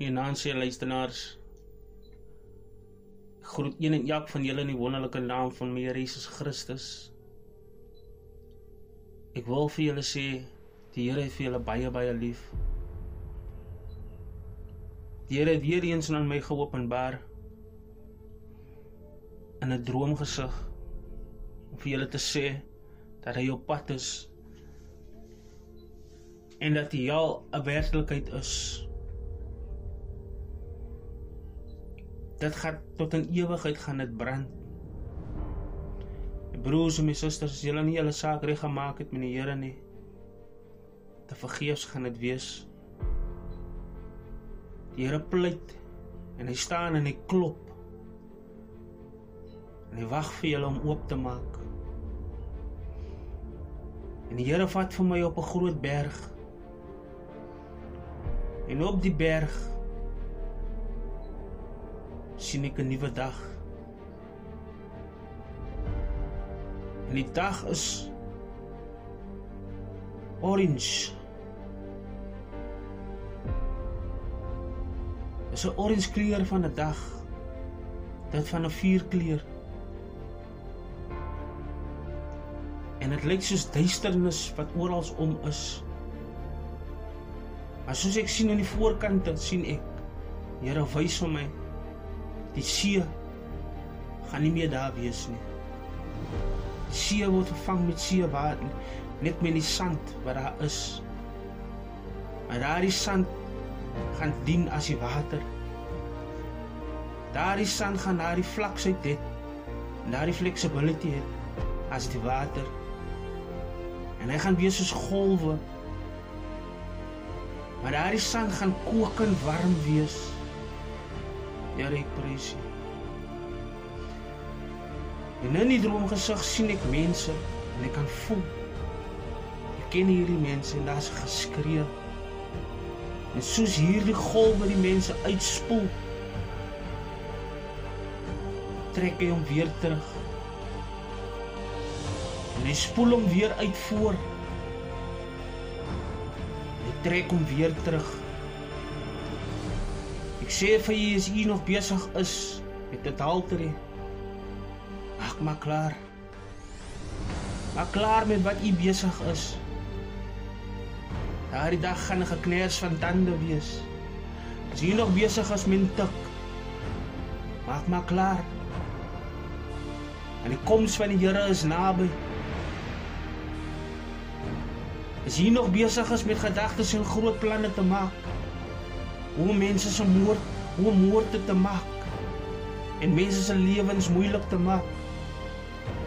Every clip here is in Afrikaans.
Goeienaand, luisteraars. Groet een en elk van julle in die wonderlike naam van my Here Jesus Christus. Ek wil vir julle sê die Here het vir julle baie baie lief. Die Here het weer eens aan my geopenbaar in 'n droomgesig om vir julle te sê dat hy op pad is en dat die hel 'n werklikheid is. Dit gaan tot 'n ewigheid gaan dit brand. Broers en my susters, as julle nie julle saak reg gemaak het met die Here nie, te vergeefs gaan dit wees. Die Here pleit en hy staan en hy klop. En hy wag vir julle om oop te maak. En die Here vat vir my op 'n groot berg En op die berg sien ek 'n nuwe dag. En die dag is orange. Is 'n orange kleur van 'n dag. Dit van 'n vuurkleur. En dit lyk soos duisternis wat oral om is. Maar soos ek sien aan die voorkant, sien ek Here wys vir my die see gaan nie meer daar wees nie. Die see word vervang met see water, net met die sand wat daar is. Maar daardie sand gaan dien as die water. Daardie sand gaan na die vlaksheid dit en daardie flexibility het as die water. En hy gaan wees soos golwe Maar daardie sand gaan kokend warm wees. Here, ek prys U. En in die droomgesig sien ek mense en ek kan voel. Ek ken hierdie mense en daar's geskree. En soos hierdie golwe die mense uitspoel, trek hy hom weer terug. En hy spoel hom weer uit voor trek hom weer terug. Sê vir u as u nog besig is met dit halterie. Maak maar klaar. Maak klaar met wat u besig is. Daardie dag gaan 'n gekners van tande wees. As u nog besig is met tik. Maak maar klaar. En die koms van die Here is naby. Is hier nog besig is met gedagtes en groot planne te maak. Hoe mense se moord, hoe moorde te maak. En mense se lewens moeilik te maak.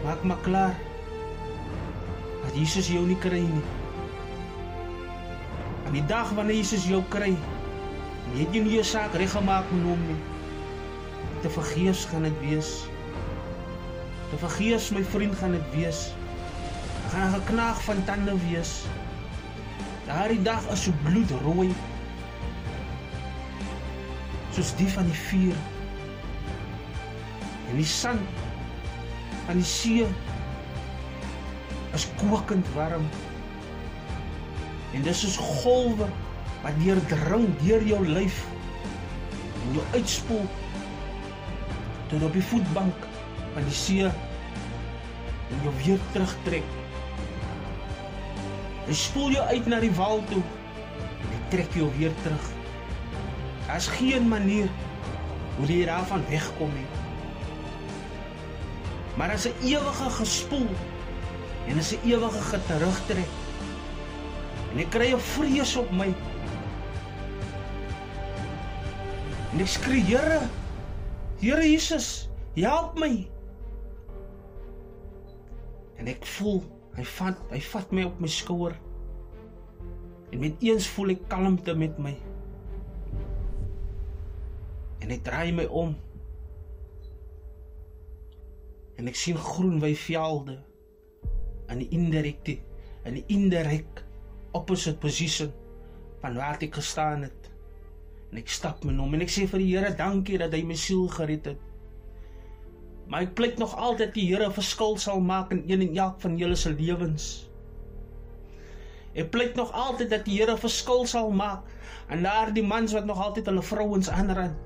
Maak maar klaar. Dat Jesus jou nie kry nie. En die dag wanneer Jesus jou kry, weet jy nie jou saak reg gemaak met hom nie. Te vergeefs gaan dit wees. Te vergeefs my vriend gaan dit wees. Gaan geknaag van tande wees. Daardie dag is so bloedrooi. Soos die van die vuur. En die sand van die see is kokend warm. En dis soos golwe wat deurdring deur jou lyf en jou uitspoel tot op die voetbank van die see en jou weer terugtrek Hy spoel jou uit na die wal toe. Hy trek jou weer terug. Daar's geen manier hoe jy daarvan wegkom nie. Maar as 'n ewige gespoel en as 'n ewige geterugtrek. En ek kry 'n vrees op my. En ek skree, Here, Here Jesus, help my. En ek voel Hy vat hy vat my op my skouer. En met eens voel ek kalmte met my. En ek draai my om. En ek sien groen weivelde in die indirekte in die indirek opposite position van waar ek gestaan het. En ek stap met hom en ek sê vir die Here dankie dat hy my siel gered het. Maar ek pleit nog altyd die Here 'n verskil sal maak in een en elk van julle se lewens. Ek pleit nog altyd dat die Here verskil sal maak aan daardie mans wat nog altyd hulle vrouens aanrand.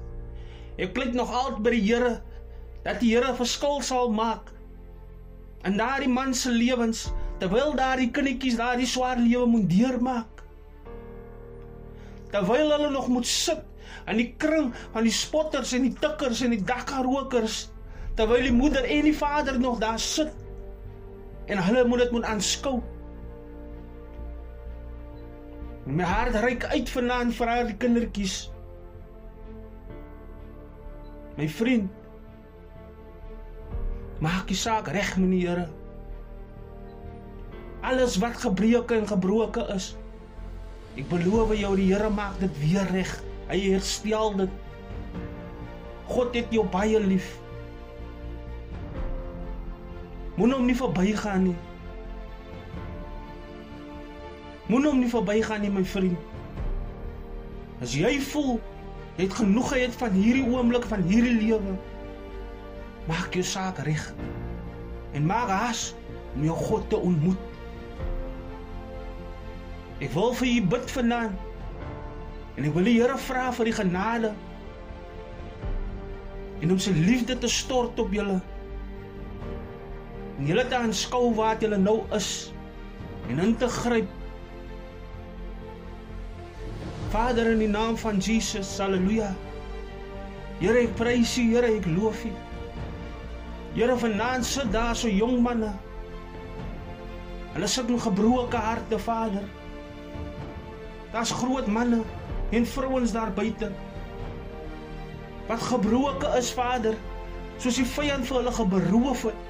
Ek pleit nog altyd by die Here dat die Here verskil sal maak in daardie man se lewens terwyl daardie kindertjies daardie swaar lewe moet deurmaak. Terwyl hulle nog moet sit in die kring van die spotters en die tikkers en die dakkarokers terwyl die moeder en die vader nog daar sit en hulle moet dit moet aanskou. My hart reik uit vanaand vir die kindertjies. My vriend, maak die saak reg, meneer. Alles wat gebreek en gebroke is, ek beloof jou die Here maak dit weer reg. Hy herstel dit. God het jou baie lief. Moenie hom nie verbygaan nie. Moenie hom nie verbygaan nie, my vriend. As jy voel jy het genoeg gehad van hierdie oomblik van hierdie lewe, maak jou saak reg. En maak haas om jou God te ontmoet. Ek wil vir u bid vanaand. En ek wil die Here vra vir die genade en om sy liefde te stort op julle. En julle te aanskou waar julle nou is en in te gryp Vader in die naam van Jesus, haleluja. Here, ek prys U, Here, ek loof U. Here, vanaand sit daar so jong manne. Hulle sit met gebroke harte, Vader. Daar's groot manne en vrouens daar buite. Wat gebroke is, Vader, soos die vyand vir hulle geberoof het.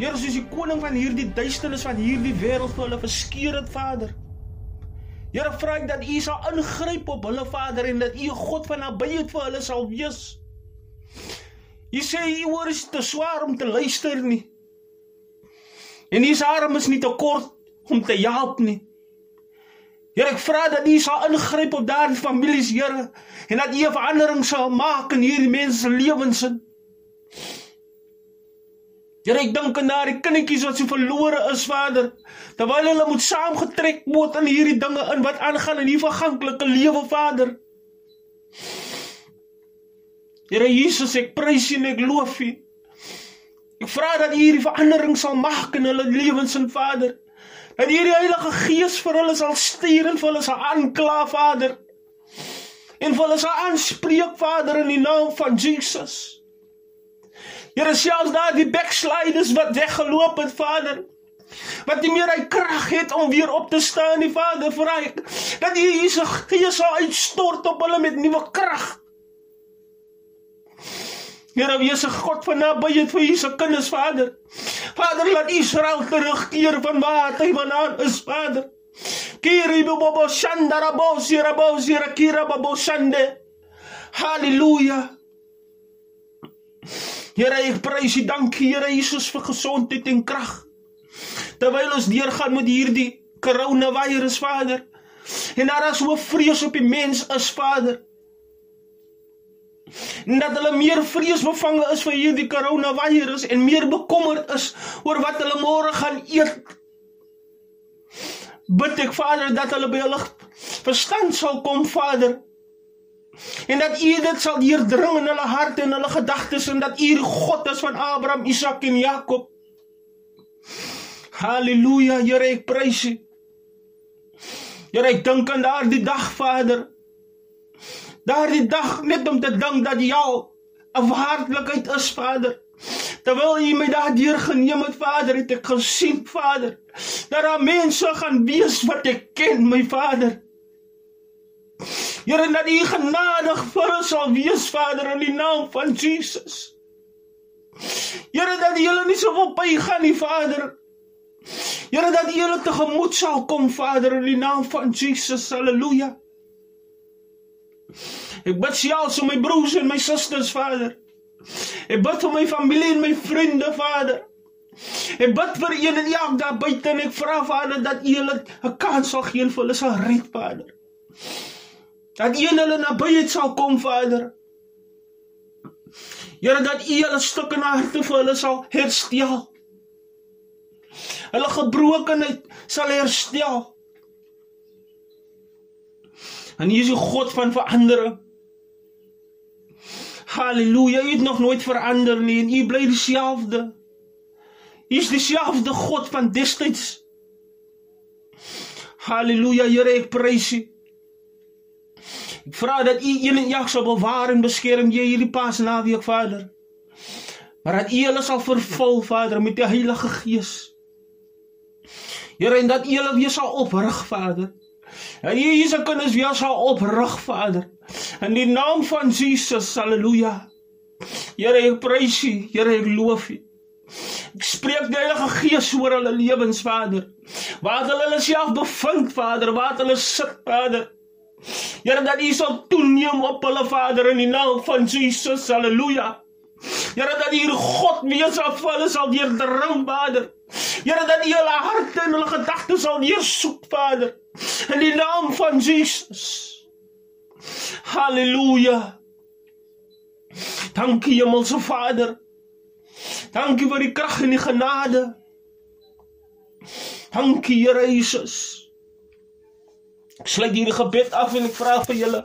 Here, soos die koning van hierdie duisternis van hierdie wêreld vir hulle verskeur het, Vader. Here vra ek dat U sal ingryp op hulle Vader en dat U God van nabyheid vir hulle sal wees. U sê U oor is te swaar om te luister nie. En U se arm is nie te kort om te help nie. Here ek vra dat U sal ingryp op daardie families Here en dat U 'n verandering sal maak in hierdie mense se lewens. Here ek dink aan daardie kindertjies wat so verlore is, Vader. Terwyl hulle moet saamgetrek word in hierdie dinge in wat aangaan in hierdie verganklike lewe, Vader. Here Jesus, ek prys U en ek loof U. Ek vra dat U hierdie verandering sal maak in hulle lewens, en Vader. Dat hierdie Heilige Gees vir hulle sal stuur en vir hulle sal aankla, Vader. En vir hulle sal aanspreek, Vader, in die naam van Jesus. Here selfs daar die backsliders wat weggeloop het, Vader. Wat nie meer hy krag het om weer op te staan nie, Vader, vra ek dat U Jesus Gees sal uitstort op hulle met nuwe krag. Here, wie is 'n God van nabyheid vir U se kinders, Vader? Vader, laat Israel terugkeer van waar hy vandaan is, Vader. Kiri bobo shandara bo sira bo sira kira bobo shande. Halleluja. Here, ek prys U, dankie Here Jesus vir gesondheid en krag. Terwyl ons deurgaan met hierdie koronavirus, Vader. En daar is so vrees op die mens is, Vader. En dat hulle meer vreesbevange is vir hierdie koronavirus en meer bekommerd is oor wat hulle môre gaan eet. Bid ek Vader dat hulle by hulle verstand sal kom, Vader. En dat U dit sal deurdring in hulle harte en hulle gedagtes en dat U die God is van Abraham, Isak en Jakob. Halleluja, Here, ek prys U. Here, ek dink aan daardie dag, Vader. Daardie dag net om te dink dat jou 'n waarlikheid is, Vader. Terwyl U my daardeur geneem het, Vader, het ek gesien, Vader, dat daar mense gaan wees wat ek ken, my Vader. Here dat U genadig vir ons sal wees Vader in die naam van Jesus. Here dat U hulle nie so wil bygaan nie Vader. Here dat U hulle tegemoet sal kom Vader in die naam van Jesus. Halleluja. Ek bid selfs vir my broers en my susters Vader. Ek bid vir my familie en my vriende Vader. Ek bid vir een en elk daar buite en ek vra Vader dat U hulle 'n kans sal gee vir hulle sal red Vader dat U hulle nabyheid sal kom, Vader. Here dat U hulle stukke na harte vir hulle sal herstel. Hulle gebrokenheid sal herstel. En hy is die God van verandering. Halleluja, hy het nog nooit verander nie en hy bly dieselfde. Hy is dieselfde God van destyds. Halleluja, Here, ek prys U. Ek vra dat U een en elk sal bewaar en beskerm jy hierdie Paasnaweek, Vader. Maar dat U hulle sal vervul, Vader, met die Heilige Gees. Here, en dat U hulle weer sal oprig, Vader. En U hier se kinders weer sal oprig, Vader. In die naam van Jesus, haleluja. Here, ek prys U. Here, ek loof U. Ek spreek die Heilige Gees oor hulle lewens, Vader. Waar hulle hulle self bevind, Vader, waar hulle sit, Vader. Here dat U sal toeneem op hulle Vader in die naam van Jesus. Halleluja. Here dat hier God wees af hulle sal deurdring Vader. Here dat U hulle harte en hulle gedagtes sal deursoek Vader. In die naam van Jesus. Halleluja. Dankie Hemelse Vader. Dankie vir die krag en die genade. Dankie Here Jesus. Ek sluit hierdie gebed af en ek vra vir julle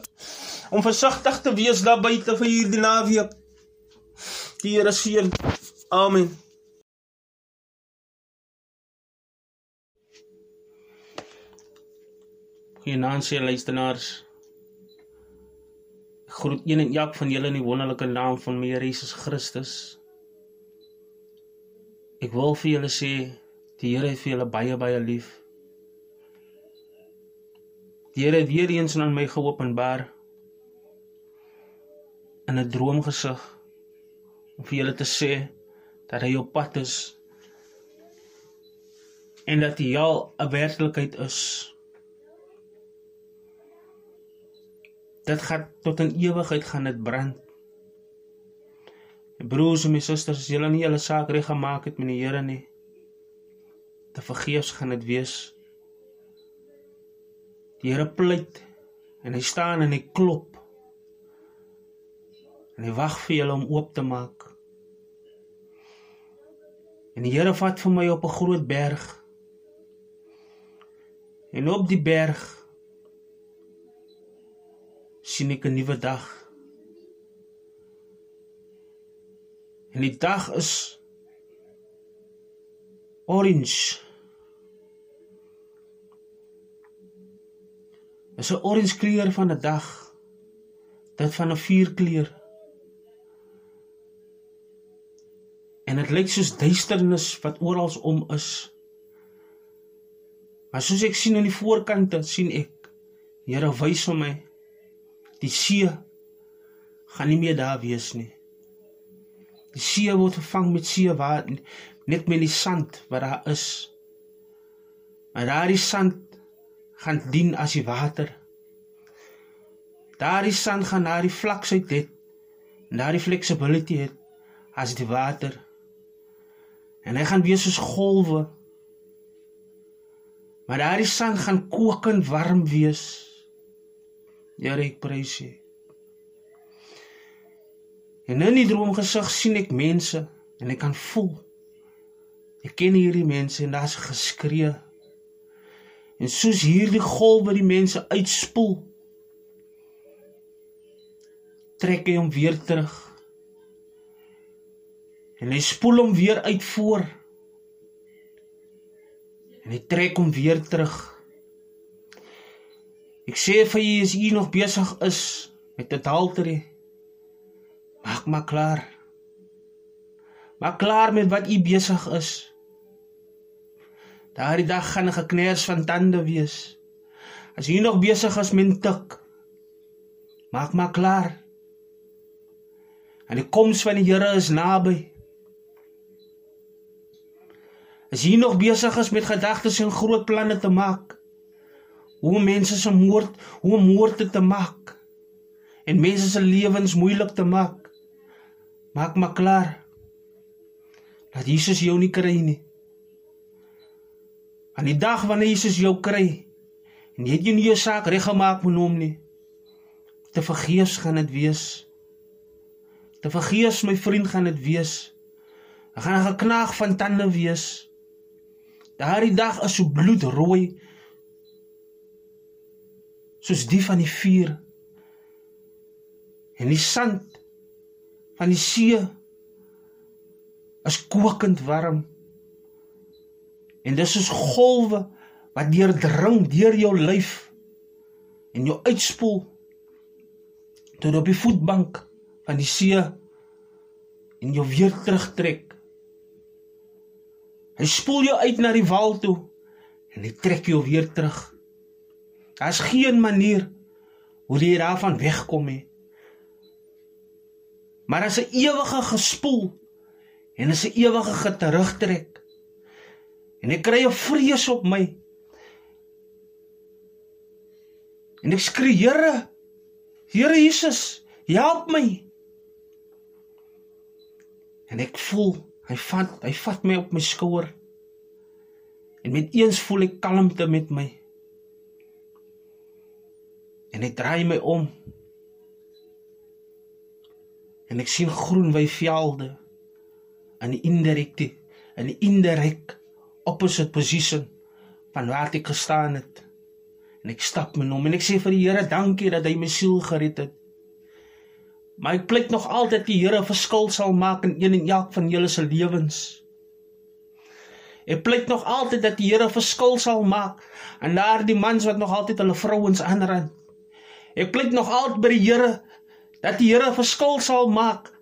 om versigtig te wees daar buite vir hierdie naweek. Die Here seën. Amen. Goeienaand, luisteraars. Ek groet een en elk van julle in die wonderlike naam van my Here Jesus Christus. Ek wil vir julle sê die Here het vir julle baie baie lief. Die Here het weer eens aan my geopenbaar in 'n droomgesig om vir julle te sê dat hy op pad is en dat die hel 'n werklikheid is. Dit gaan tot in ewigheid gaan dit brand. Broers en my susters, as julle nie julle saak reg gemaak het met die Here nie, te vergeefs gaan dit wees. Die Here pleit en hy staan en hy klop. En hy wag vir julle om oop te maak. En die Here vat vir my op 'n groot berg. En op die berg sien ek 'n nuwe dag. En die dag is orange. Is 'n orange kleur van 'n dag. Dit van 'n vuurkleur. En dit lyk soos duisternis wat oral om is. Maar soos ek sien aan die voorkante, sien ek Here wys vir my die see gaan nie meer daar wees nie. Die see word vervang met see water, net met die sand wat daar is. Maar daardie sand gaan dien as die water. Daardie sand gaan na die vlaksheid het, na die flexibility het as die water. En hy gaan wees soos golwe. Maar daardie sand gaan kokend warm wees. Here ek prys U. En in die droomgesig sien ek mense en ek kan voel. Ek ken hierdie mense en daar's geskree En soos hierdie golwe die mense uitspoel, trek hy hom weer terug. En hy spoel hom weer uit voor. En hy trek hom weer terug. Ek sê vir u as u nog besig is met 'n adultery, maak maar klaar. Maak klaar met wat u besig is. Daardie dag gaan 'n gekners van tande wees. As jy nog besig is met tik, maak maar klaar. En die koms van die Here is naby. As jy nog besig is met gedagtes en groot planne te maak, hoe mense se moord, hoe moorde te maak en mense se lewens moeilik te maak, maak maar klaar. Dat Jesus jou nie kry nie. Aan die dag wanneer Jesus jou kry en jy het jy nie jou saak reggemaak met hom nie. Te vergeefs gaan dit wees. Te vergeefs my vriend gaan dit wees. Ek gaan geknaag van tande wees. Daardie dag is so bloedrooi soos die van die vuur. En die sand van die see is kokend warm. En dis soos golwe wat deurdring deur jou lyf en jou uitspoel tot op die voetbank van die see en jou weer terugtrek. Hy spoel jou uit na die wal toe en hy trek jou weer terug. Daar's geen manier hoe jy daarvan wegkom nie. Maar as 'n ewige gespoel en as 'n ewige geterugtrek. En ek kry 'n vrees op my. En ek skree, Here, Here Jesus, help my. En ek voel hy vat hy vat my op my skouer. En met eens voel ek kalmte met my en ek draai my om en ek sien groen weivelde in die indirekte in die indirek opposite position van waar ek gestaan het. En ek stap my om en ek sê vir die Here dankie dat hy my siel gered het. Maar ek pleit nog altyd die Here verskil sal maak in een en elk van julle se lewens. Ek pleit nog altyd dat die Here verskil sal maak aan daardie mans wat nog altyd hulle vrouens aanrand. Ek pleit nog altyd by die Here dat die Here verskil sal maak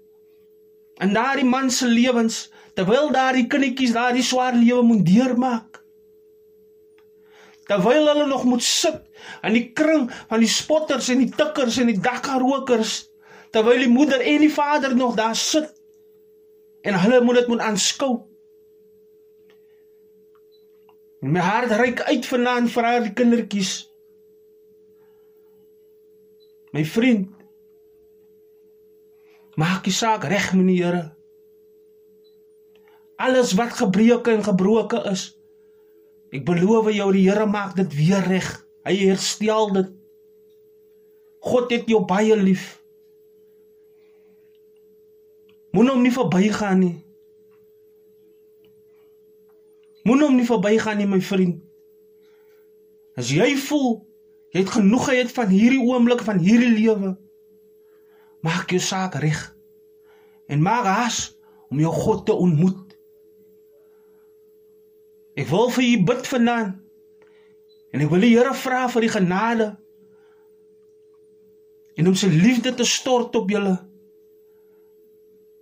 in daardie man se lewens terwyl daardie kindertjies daardie swaar lewe moet deurmaak. Terwyl hulle nog moet sit in die kring van die spotters en die tikkers en die dakkarokers terwyl die moeder en die vader nog daar sit en hulle moet dit moet aanskou. My hart reik uit vanaand vir die kindertjies My vriend, maak die saak reg die Here. Alles wat gebreek en gebroken is, ek beloof jou die Here maak dit weer reg. Hy herstel dit. God het jou baie lief. Moenie hom nie verbygaan nie. Moenie hom nie verbygaan nie, my vriend. As jy voel Jy het genoeg gehad van hierdie oomblik van hierdie lewe. Maak jou saak reg. En maak haas om jou God te ontmoet. Ek wil vir u bid vanaand. En ek wil die Here vra vir die genade en om sy liefde te stort op julle.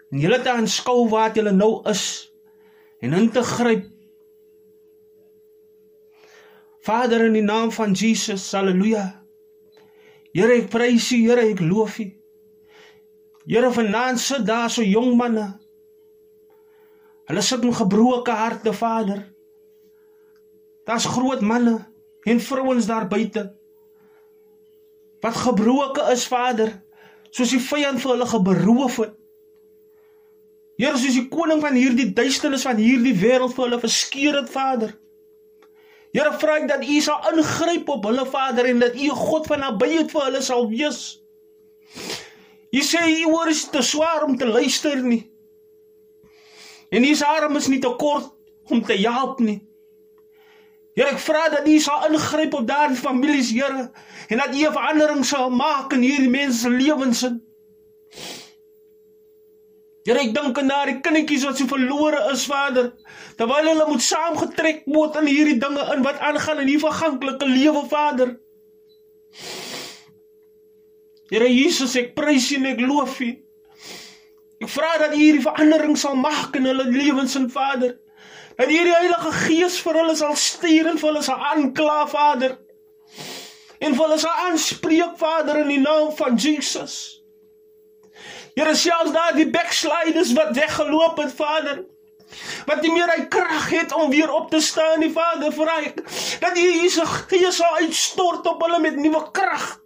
En julle te aanskou waar julle nou is en in te gryp Vader in die naam van Jesus, haleluja. Here, ek prys U, Here, ek loof U. Here, vanaand sit daar so jong manne. Hulle sit met gebroke harte, Vader. Daar's groot manne en vrouens daar buite. Wat gebroke is, Vader, soos die vyand vir hulle geberoof het. Here, soos die koning van hierdie duisternis van hierdie wêreld vir hulle verskeur het, Vader. Here vra ek dat U sal ingryp op hulle Vader en dat U God van nabyheid vir hulle sal wees. U sê U oor is te swaar om te luister nie. En U se arm is nie te kort om te help nie. Here ek vra dat U sal ingryp op daardie families Here en dat U 'n verandering sal maak in hierdie mense se lewens. Here ek dink aan daardie kindertjies wat so verlore is, Vader. Terwyl hulle moet saamgetrek word in hierdie dinge in wat aangaan in hierdie verganklike lewe, Vader. Here Jesus, ek prys U en ek loof U. Ek vra dat U hierdie verandering sal maak in hulle lewens, en Vader. Dat hierdie Heilige Gees vir hulle sal stuur en vir hulle sal aankla, Vader. En vir hulle sal aanspreek, Vader, in die naam van Jesus. Here selfs daar die backsliders wat weggeloop het, Vader. Wat nie meer hy krag het om weer op te staan nie, Vader, vra ek dat U Jesus Gees sal uitstort op hulle met nuwe krag.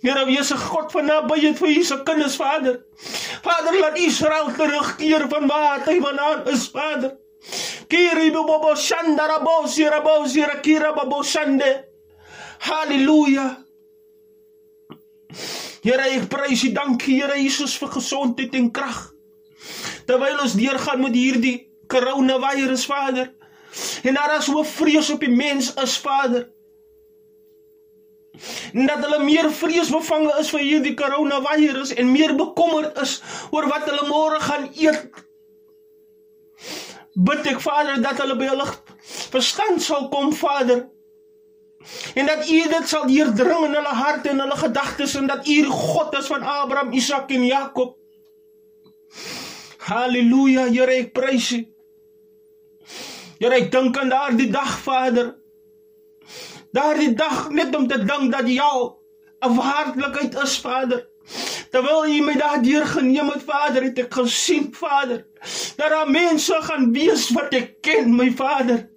Here, wees 'n God van nabyheid vir U se kinders, Vader. Vader, laat Israel terugkeer van waar hy vandaan is, Vader. Kiri bobo shandara bo sira bo sira kira bobo shande. Hallelujah. Here, ek prys U, dankie Here Jesus vir gesondheid en krag. Terwyl ons deurgaan met hierdie coronavirus, Vader. En daar is so vrees op die mens is, Vader. En dat hulle meer vreesbevange is vir hierdie coronavirus en meer bekommerd is oor wat hulle môre gaan eet. Bid ek Vader dat hulle by hulle verstand sal kom, Vader. En dat U dit sal deurdring in hulle harte en hulle gedagtes en dat U God is van Abraham, Isak en Jakob. Halleluja, Here, ek prys U. Here, ek dink aan daardie dag, Vader. Daardie dag net om te dink dat jou 'n waarlikheid is, Vader. Terwyl U my daardeur geneem het, Vader, het ek gesien, Vader, dat daar mense gaan wees wat ek ken, my Vader.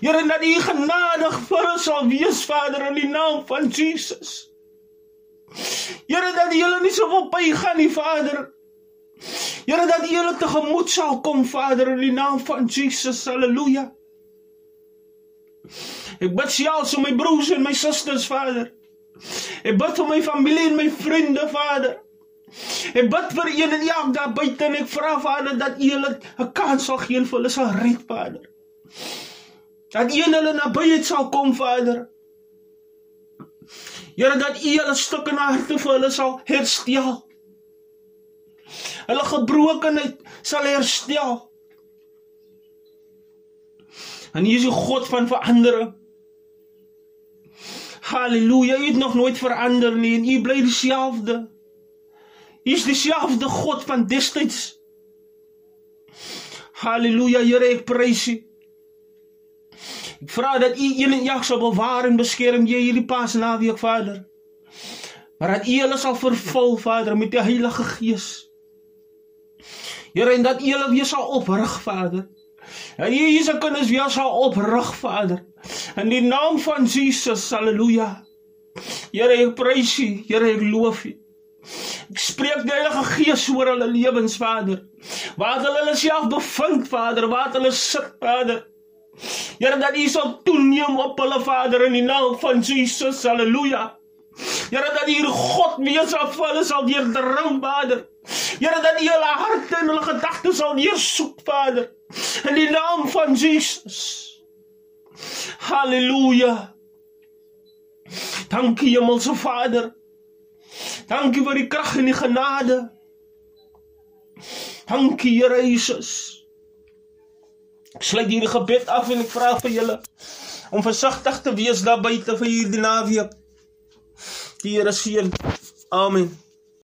Here, dat U genadig vir ons sal wees, Vader, in die naam van Jesus. Here, dat U hulle nie so wil by gaan nie, Vader. Here, dat U hulle tegemoet sal kom, Vader, in die naam van Jesus. Halleluja. Ek bid selfs vir my broers en my susters, Vader. Ek bid vir my familie en my vriende, Vader. Ek bid vir een en elk daar buite en ek vra Vader dat U hulle 'n kans sal gee vir hulle sal red, Vader dat een hulle nabyheid sal kom Vader. Here dat U hulle stukke na harte vir hulle sal herstel. Hulle gebrokenheid sal herstel. En U is die God van verandering. Halleluja, U het nog nooit verander nie en U bly dieselfde. U is dieselfde God van destyds. Halleluja, Here, ek prys U. Ek vra dat U een en elk sal bewaar en beskerm jy hierdie Paasnaweek, Vader. Maar dat U hulle sal vervul, Vader, met die Heilige Gees. Here, en dat U hulle weer sal oprig, Vader. En U hier se kinders weer sal oprig, Vader. In die naam van Jesus, haleluja. Here, ek prys U, Here, ek loof U. Ek spreek die Heilige Gees oor hulle lewens, Vader. Waar hulle hulle self bevind, Vader, waar hulle sit, Vader. Here dat U sal toeneem op hulle Vader in die naam van Jesus. Halleluja. Here dat U God wees af hulle sal deurdring Vader. Here dat U hulle harte en hulle gedagtes sal deursoek Vader in die naam van Jesus. Halleluja. Dankie Hemelse Vader. Dankie vir die krag en die genade. Dankie Here Jesus. Ek sluit hierdie gebed af en ek vra vir julle om versigtig te wees daar buite vir hierdie naweek. Die Here seën. Amen.